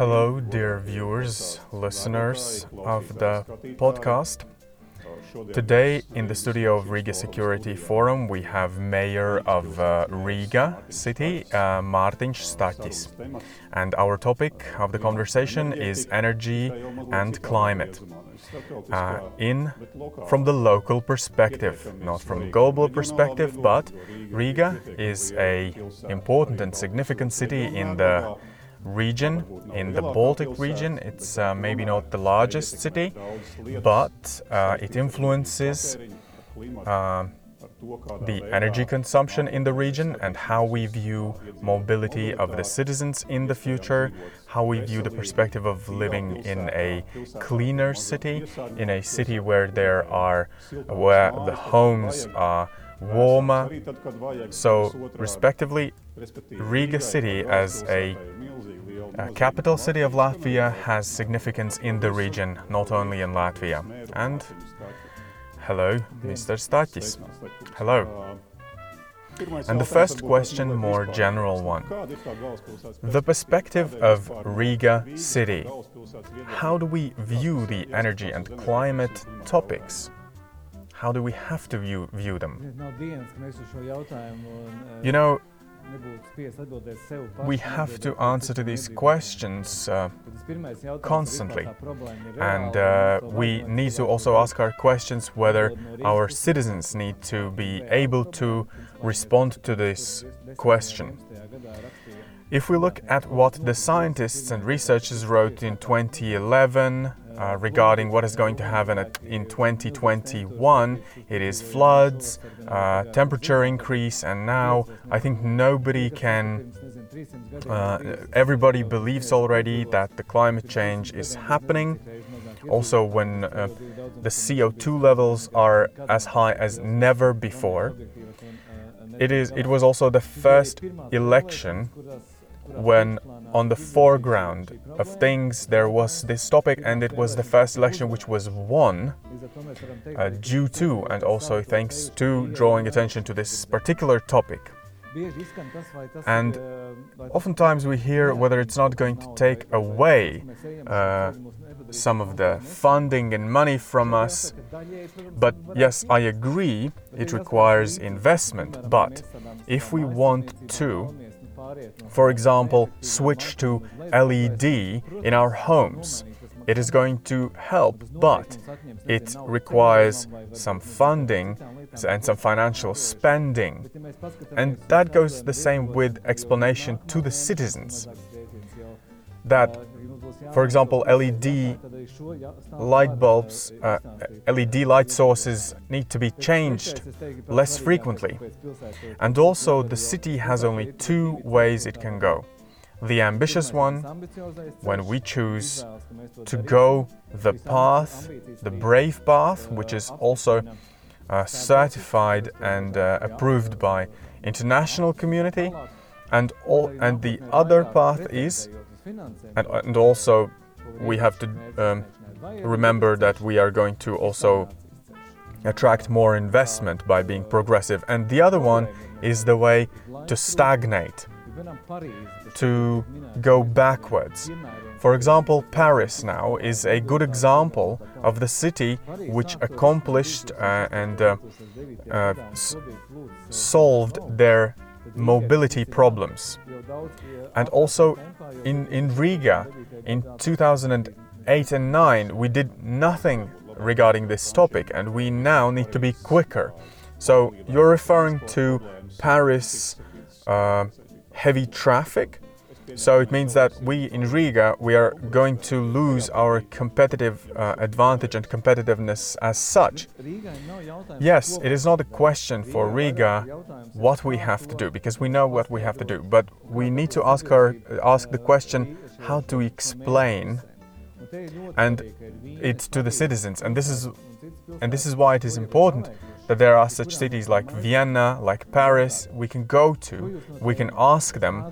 Hello, dear viewers, listeners of the podcast. Today, in the studio of Riga Security Forum, we have Mayor of uh, Riga City, uh, Mārtiņš Staķis. And our topic of the conversation is energy and climate. Uh, in from the local perspective, not from global perspective, but Riga is a important and significant city in the region, in the Baltic region. It's uh, maybe not the largest city, but uh, it influences uh, the energy consumption in the region and how we view mobility of the citizens in the future, how we view the perspective of living in a cleaner city, in a city where there are where the homes are warmer. So, respectively, Riga city as a uh, capital city of Latvia has significance in the region, not only in Latvia. And hello, Mr. Staķis. Hello. And the first question, more general one. The perspective of Riga city. How do we view the energy and climate topics? How do we have to view, view them? You know, we have to answer to these questions uh, constantly. And uh, we need to also ask our questions whether our citizens need to be able to respond to this question. If we look at what the scientists and researchers wrote in 2011, uh, regarding what is going to happen at, in 2021. It is floods, uh, temperature increase, and now I think nobody can. Uh, everybody believes already that the climate change is happening. Also, when uh, the CO2 levels are as high as never before. It is. It was also the first election when on the foreground of things there was this topic and it was the first election which was won uh, due to and also thanks to drawing attention to this particular topic and oftentimes we hear whether it's not going to take away uh, some of the funding and money from us. But yes, I agree, it requires investment. But if we want to for example, switch to LED in our homes. It is going to help, but it requires some funding and some financial spending. And that goes the same with explanation to the citizens. That for example, LED light bulbs, uh, LED light sources need to be changed less frequently. And also, the city has only two ways it can go. The ambitious one, when we choose to go the path, the brave path, which is also uh, certified and uh, approved by international community, and all, and the other path is and, and also, we have to um, remember that we are going to also attract more investment by being progressive. And the other one is the way to stagnate, to go backwards. For example, Paris now is a good example of the city which accomplished uh, and uh, uh, solved their mobility problems. And also in, in Riga in 2008 and 9, we did nothing regarding this topic, and we now need to be quicker. So you're referring to Paris uh, heavy traffic so it means that we in Riga we are going to lose our competitive uh, advantage and competitiveness as such. Yes, it is not a question for Riga what we have to do because we know what we have to do, but we need to ask our ask the question how to explain and it's to the citizens and this is and this is why it is important that there are such cities like Vienna, like Paris, we can go to, we can ask them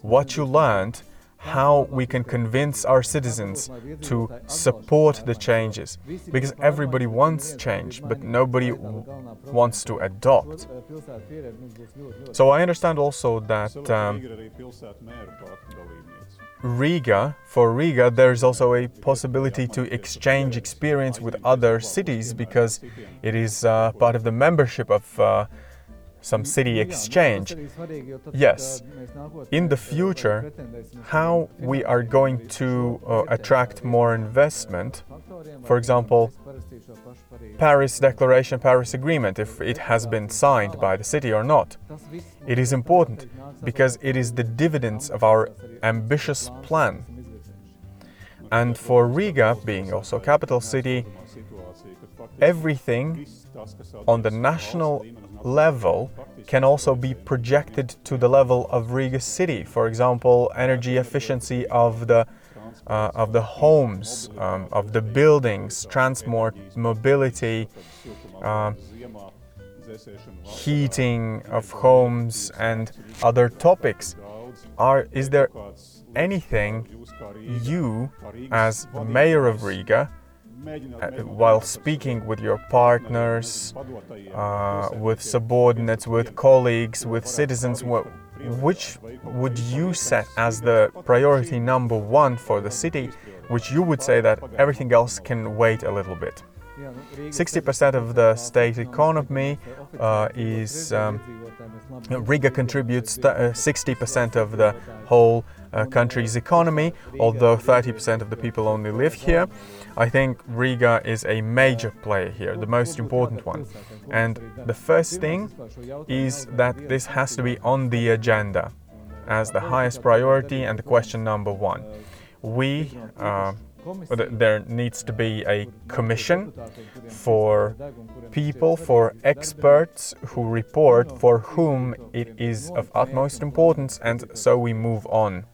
what you learned how we can convince our citizens to support the changes. Because everybody wants change, but nobody wants to adopt. So I understand also that um, Riga, for Riga, there is also a possibility to exchange experience with other cities because it is uh, part of the membership of uh, some city exchange. Yes, in the future, how we are going to uh, attract more investment, for example, Paris Declaration, Paris Agreement, if it has been signed by the city or not. It is important because it is the dividends of our ambitious plan. And for Riga, being also capital city, everything on the national level can also be projected to the level of Riga city. For example, energy efficiency of the uh, of the homes, um, of the buildings, transport, mobility, uh, heating of homes, and other topics. Are is there anything you, as mayor of Riga, while speaking with your partners, uh, with subordinates, with colleagues, with citizens, which would you set as the priority number one for the city, which you would say that everything else can wait a little bit? 60% of the state economy uh, is um, Riga contributes 60% uh, of the whole uh, country's economy, although 30% of the people only live here. I think Riga is a major player here, the most important one. And the first thing is that this has to be on the agenda as the highest priority and the question number one. We uh, there needs to be a commission for people, for experts who report for whom it is of utmost importance, and so we move on.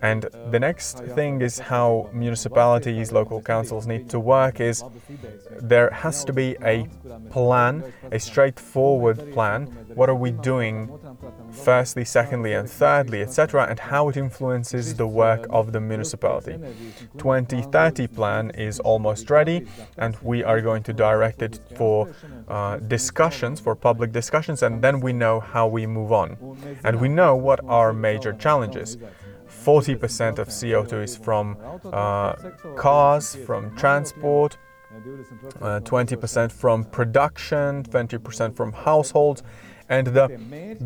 And the next thing is how municipalities, local councils need to work is there has to be a plan, a straightforward plan. What are we doing firstly, secondly, and thirdly, etc., and how it influences the work of the municipality. 2030 plan is almost ready, and we are going to direct it for uh, discussions, for public discussions, and then we know how we move on. And we know what are major challenges. 40% of CO2 is from uh, cars, from transport, uh, 20% from production, 20% from households. And the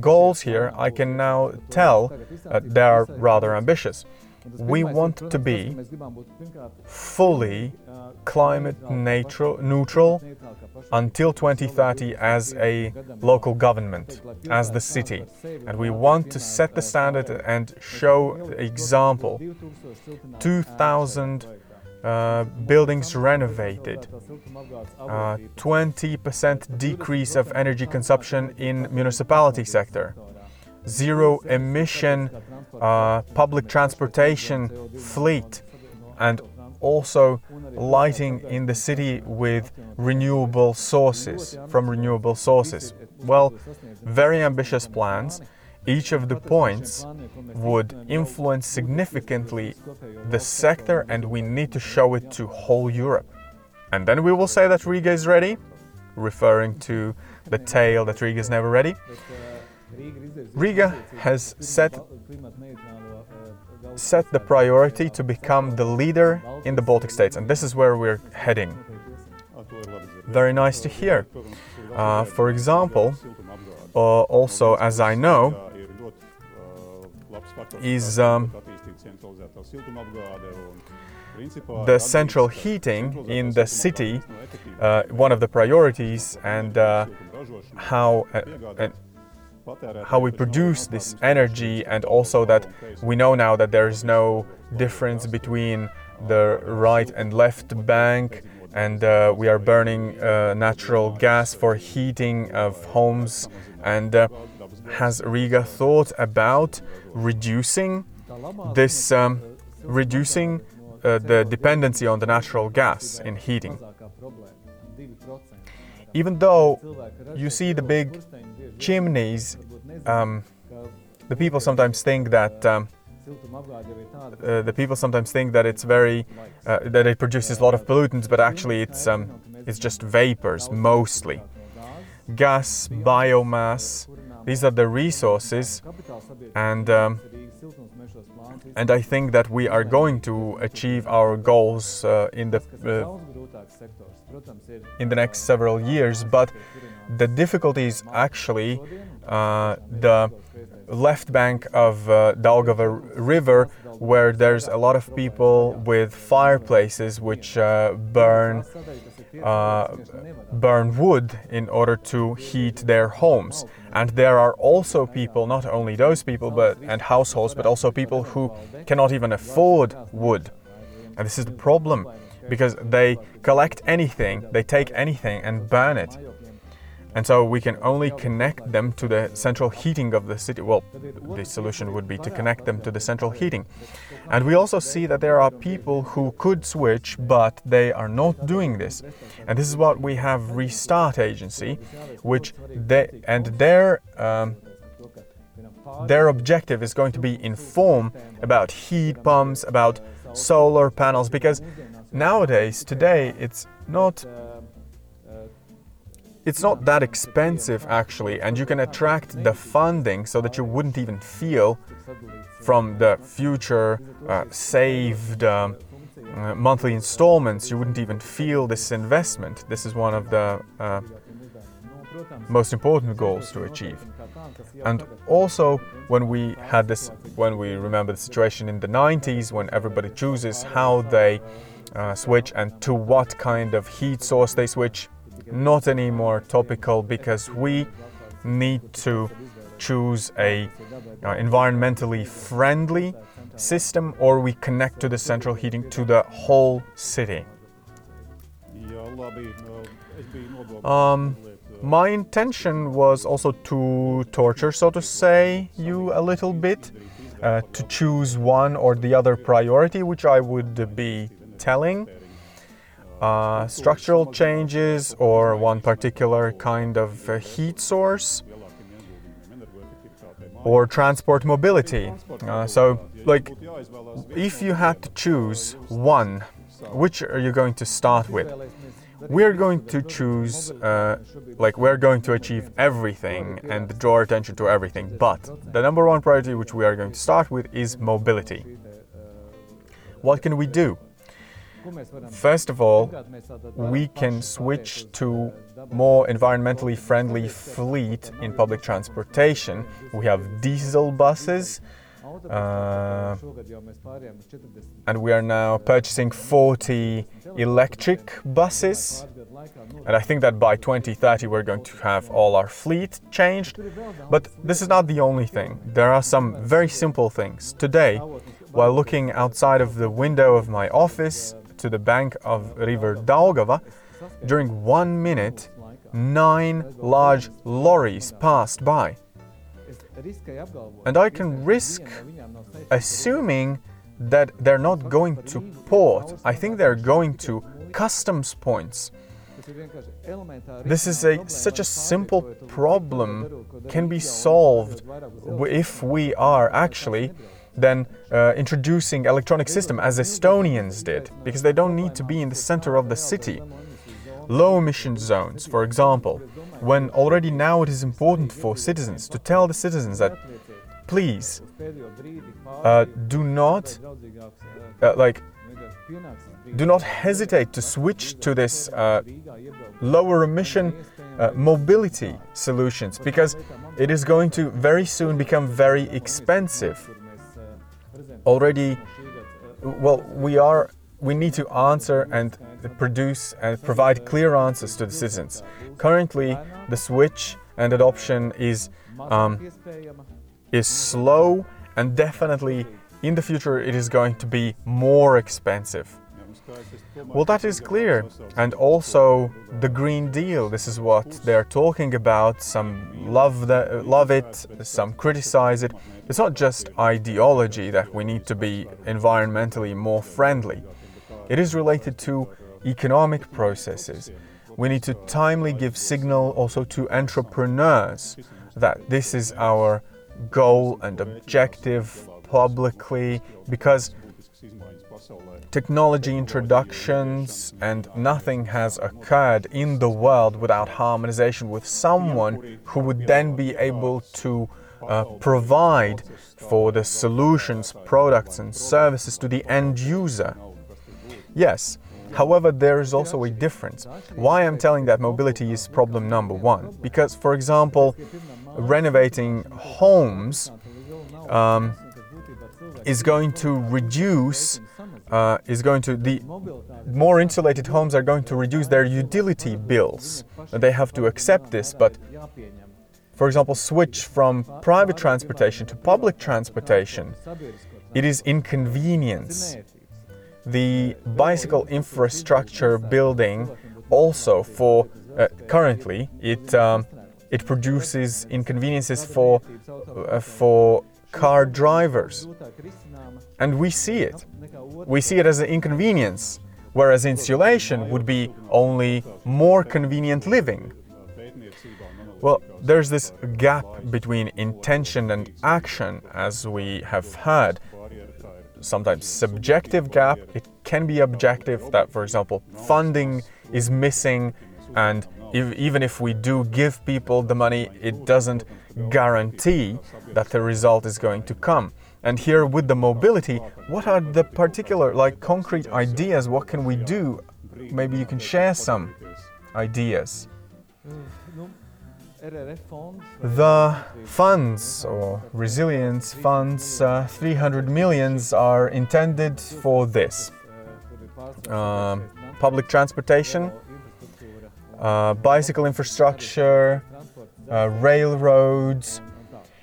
goals here, I can now tell, uh, they are rather ambitious. We want to be fully climate neutral until 2030 as a local government, as the city. And we want to set the standard and show example. 2000 uh, buildings renovated, 20% uh, decrease of energy consumption in municipality sector, zero emission uh, public transportation fleet, and also lighting in the city with renewable sources, from renewable sources. Well, very ambitious plans. Each of the points would influence significantly the sector, and we need to show it to whole Europe. And then we will say that Riga is ready, referring to the tale that Riga is never ready. Riga has set set the priority to become the leader in the Baltic states, and this is where we're heading. Very nice to hear. Uh, for example, uh, also as I know, is um, the central heating in the city uh, one of the priorities and uh, how uh, how we produce this energy, and also that we know now that there is no difference between the right and left bank, and uh, we are burning uh, natural gas for heating of homes. And uh, has Riga thought about reducing this, um, reducing uh, the dependency on the natural gas in heating? Even though you see the big chimneys, um, the people sometimes think that um, uh, the people sometimes think that it's very uh, that it produces a lot of pollutants, but actually it's um, it's just vapors mostly. Gas, biomass, these are the resources, and um, and I think that we are going to achieve our goals uh, in the uh, in the next several years. But the difficulty is actually uh, the left bank of uh, Daugava River, where there's a lot of people with fireplaces which uh, burn Uh, burn wood in order to heat their homes. And there are also people, not only those people, but and households, but also people who cannot even afford wood. And this is the problem because they collect anything, they take anything and burn it. And so we can only connect them to the central heating of the city. Well, the solution would be to connect them to the central heating. And we also see that there are people who could switch, but they are not doing this. And this is what we have Restart Agency, which they and their um, their objective is going to be inform about heat pumps, about solar panels, because nowadays, today, it's not it's not that expensive actually, and you can attract the funding so that you wouldn't even feel from the future uh, saved um, uh, monthly installments, you wouldn't even feel this investment. This is one of the uh, most important goals to achieve. And also, when we had this, when we remember the situation in the 90s, when everybody chooses how they uh, switch and to what kind of heat source they switch, not anymore topical because we need to choose a uh, environmentally friendly system or we connect to the central heating to the whole city. Um, my intention was also to torture, so to say, you a little bit, uh, to choose one or the other priority, which I would be telling uh, structural changes or one particular kind of uh, heat source or transport mobility. Uh, so, like, if you had to choose one, which are you going to start with? We're going to choose, uh, like, we're going to achieve everything and draw attention to everything. But the number one priority which we are going to start with is mobility. What can we do? First of all, we can switch to more environmentally friendly fleet in public transportation. We have diesel buses. Uh, and we are now purchasing 40 electric buses. And I think that by 2030 we're going to have all our fleet changed. But this is not the only thing. There are some very simple things. Today, while looking outside of the window of my office, to the bank of river Daugava, during one minute, nine large lorries passed by. And I can risk assuming that they're not going to port. I think they're going to customs points. This is a such a simple problem can be solved if we are actually than uh, introducing electronic system as Estonians did, because they don't need to be in the center of the city. Low emission zones, for example, when already now it is important for citizens to tell the citizens that please uh, do not uh, like do not hesitate to switch to this uh, lower emission uh, mobility solutions because it is going to very soon become very expensive already well we are we need to answer and produce and provide clear answers to the citizens. Currently the switch and adoption is um, is slow and definitely in the future it is going to be more expensive well, that is clear. And also the Green Deal. This is what they're talking about. Some love the, love it, some criticize it. It's not just ideology that we need to be environmentally more friendly. It is related to economic processes. We need to timely give signal also to entrepreneurs that this is our goal and objective publicly because technology introductions and nothing has occurred in the world without harmonization with someone who would then be able to uh, provide for the solutions, products, and services to the end user. Yes, However, there is also a difference. Why I'm telling that mobility is problem number one? Because, for example, renovating homes um, is going to reduce uh, is going to the more insulated homes are going to reduce their utility bills. They have to accept this, but for example, switch from private transportation to public transportation. It is inconvenience. The bicycle infrastructure building also for uh, currently it um, it produces inconveniences for uh, for car drivers, and we see it. We see it as an inconvenience, whereas insulation would be only more convenient living. Well, there's this gap between intention and action, as we have heard. Sometimes subjective gap, it can be objective, that, for example, funding is missing, and if, even if we do give people the money, it doesn't guarantee that the result is going to come. And here with the mobility, what are the particular, like concrete ideas? What can we do? Maybe you can share some ideas. The funds or resilience funds, uh, 300 millions are intended for this. Uh, public transportation, uh, bicycle infrastructure, uh, railroads.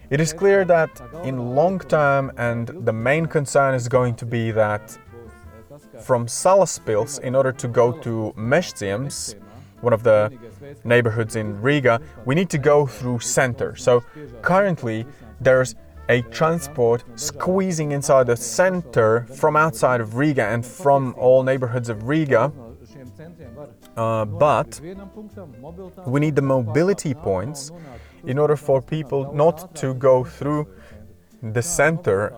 It is clear that in long term, and the main concern is going to be that from Salaspils, in order to go to Mežciems, one of the neighborhoods in Riga, we need to go through center. So currently there's a transport squeezing inside the center from outside of Riga and from all neighborhoods of Riga. Uh, but we need the mobility points in order for people not to go through the center.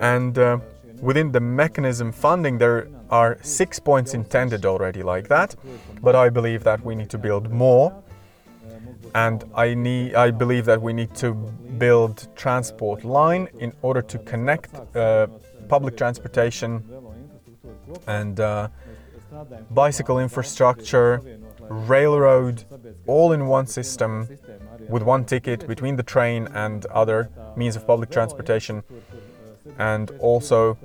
And uh, within the mechanism funding, there are six points intended already like that. But I believe that we need to build more. And I need, I believe that we need to build transport line in order to connect uh, public transportation and uh, bicycle infrastructure, railroad, all in one system with one ticket between the train and other means of public transportation, and also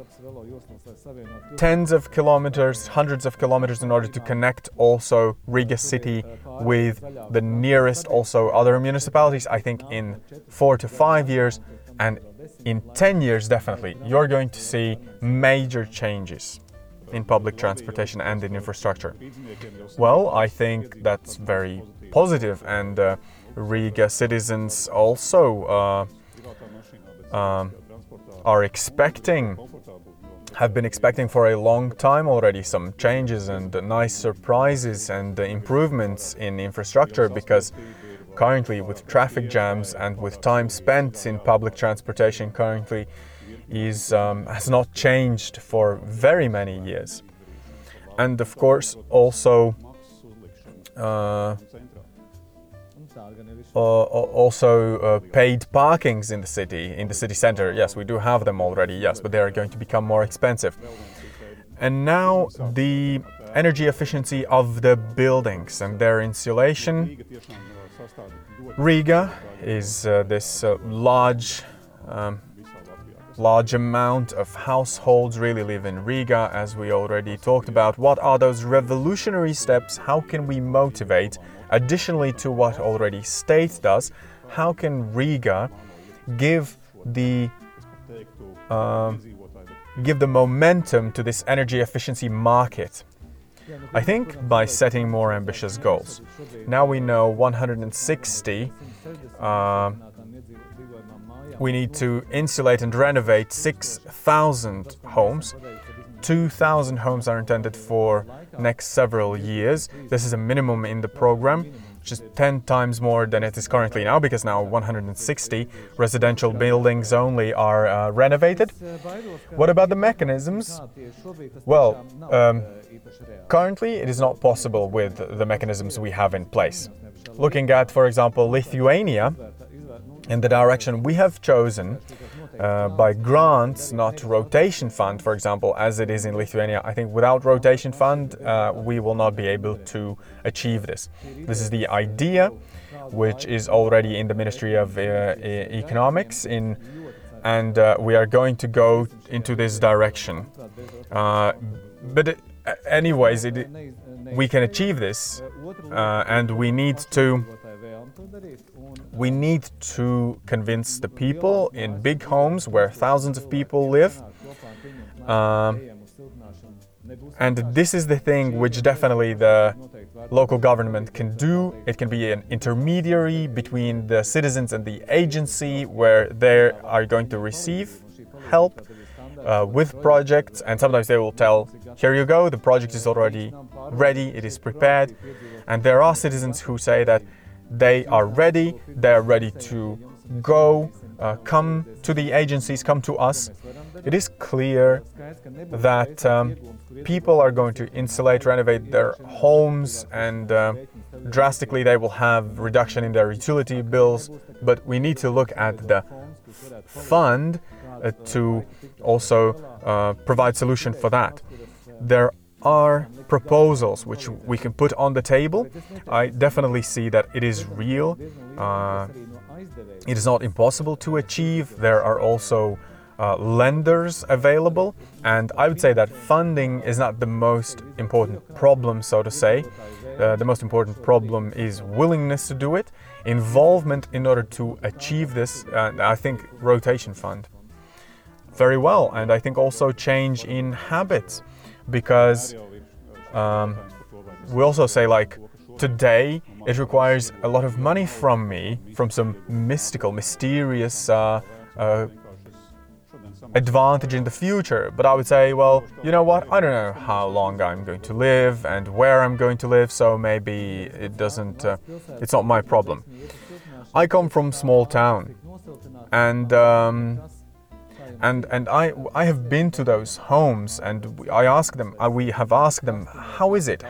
tens of kilometers, hundreds of kilometers in order to connect also Riga city with the nearest also other municipalities. I think in four to five years and in 10 years definitely you're going to see major changes in public transportation and in infrastructure? Well, I think that's very positive, and uh, Riga citizens also uh, um, are expecting, have been expecting for a long time already some changes and nice surprises and improvements in infrastructure because currently with traffic jams and with time spent in public transportation currently is um, has not changed for very many years, and of course also. Uh, uh, also uh, paid parkings in the city, in the city center. Yes, we do have them already, yes, but they are going to become more expensive. And now the energy efficiency of the buildings and their insulation. Riga is uh, this uh, large um, large amount of households really live in Riga, as we already talked about. What are those revolutionary steps? How can we motivate? Additionally to what already state does, how can Riga give the uh, give the momentum to this energy efficiency market? I think by setting more ambitious goals. Now we know 160 uh, we need to insulate and renovate 6,000 homes. 2,000 homes are intended for next several years. This is a minimum in the program. just 10 times more than it is currently now because now 160 residential buildings only are uh, renovated. What about the mechanisms? Well, um, currently it is not possible with the mechanisms we have in place. Looking at, for example, Lithuania, in the direction we have chosen, uh, by grants, not rotation fund, for example, as it is in Lithuania. I think without rotation fund, uh, we will not be able to achieve this. This is the idea, which is already in the Ministry of uh, Economics in and uh, we are going to go into this direction. Uh, but it, anyways, it, we can achieve this, uh, and we need to we need to convince the people in big homes where thousands of people live. Um, and this is the thing which definitely the local government can do. It can be an intermediary between the citizens and the agency where they are going to receive help uh, with projects. And sometimes they will tell, here you go, the project is already ready, it is prepared. And there are citizens who say that they are ready, they are ready to go, uh, come to the agencies, come to us. It is clear that um, people are going to insulate, renovate their homes, and uh, drastically they will have reduction in their utility bills. But we need to look at the fund uh, to also uh, provide solution for that. There are proposals which we can put on the table. I definitely see that it is real. Uh, it is not impossible to achieve. There are also uh, lenders available, and I would say that funding is not the most important problem, so to say. Uh, the most important problem is willingness to do it, involvement in order to achieve this. I think rotation fund very well, and I think also change in habits because um, we also say like today it requires a lot of money from me from some mystical mysterious uh, uh, advantage in the future. But i would say well you know what? I don't know how long i'm going to live and where i'm going to live so maybe it doesn't uh, it's not my problem. I come from small town and um, and and I I have been to those homes and I ask them uh, we have asked them how is it?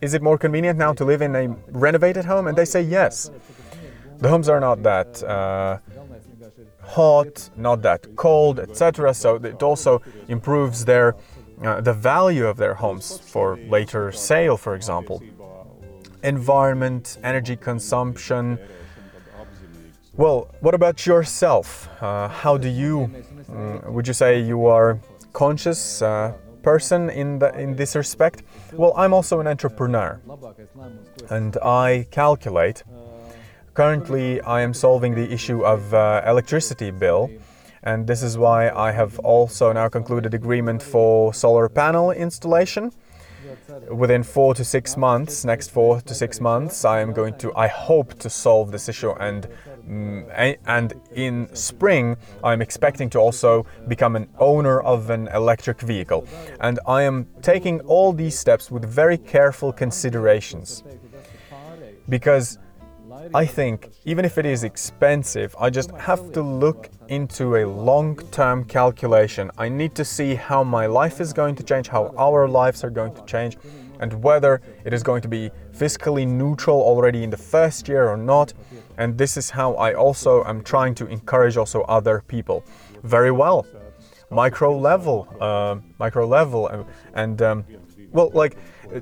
Is it more convenient now to live in a renovated home? And they say yes. The homes are not that uh, hot not that cold etc so it also improves their uh, the value of their homes for later sale for example. Environment energy consumption well what about yourself uh, how do you Mm, would you say you are conscious uh, person in the, in this respect? Well, I'm also an entrepreneur, and I calculate. Currently, I am solving the issue of uh, electricity bill, and this is why I have also now concluded agreement for solar panel installation. Within four to six months, next four to six months, I am going to, I hope to solve this issue and Mm, and in spring, I'm expecting to also become an owner of an electric vehicle. And I am taking all these steps with very careful considerations. Because I think even if it is expensive, I just have to look into a long term calculation. I need to see how my life is going to change, how our lives are going to change, and whether it is going to be fiscally neutral already in the first year or not and this is how I also am trying to encourage also other people. Very well, micro level, uh, micro level, and, and um, well, like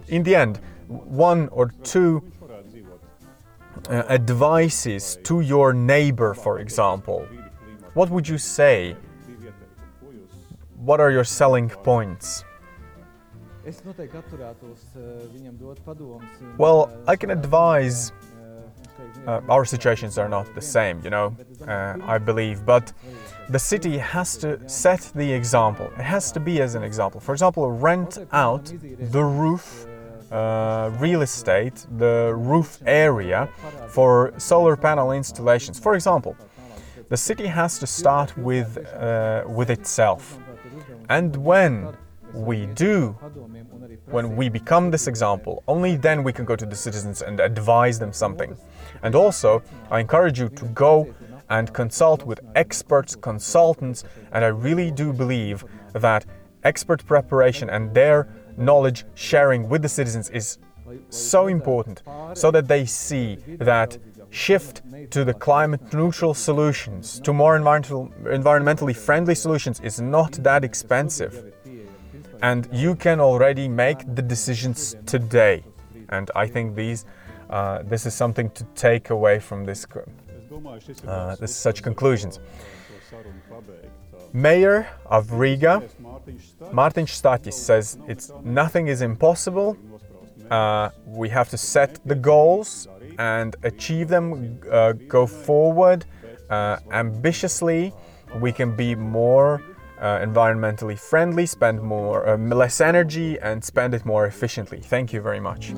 in the end, one or two uh, advices to your neighbor, for example. What would you say? What are your selling points? Well, I can advise uh, our situations are not the same, you know, uh, I believe, but the city has to set the example. It has to be as an example. For example, rent out the roof uh, real estate, the roof area for solar panel installations. For example, the city has to start with, uh, with itself. And when we do, when we become this example, only then we can go to the citizens and advise them something. And also, I encourage you to go and consult with experts, consultants, and I really do believe that expert preparation and their knowledge sharing with the citizens is so important so that they see that shift to the climate neutral solutions, to more environmental, environmentally friendly solutions is not that expensive. And you can already make the decisions today. And I think these, uh, this is something to take away from this, uh, this such conclusions. Mayor of Riga, Martin Staķis says it's nothing is impossible. Uh, we have to set the goals and achieve them, uh, go forward uh, ambitiously. We can be more uh, environmentally friendly, spend more uh, less energy, and spend it more efficiently. Thank you very much.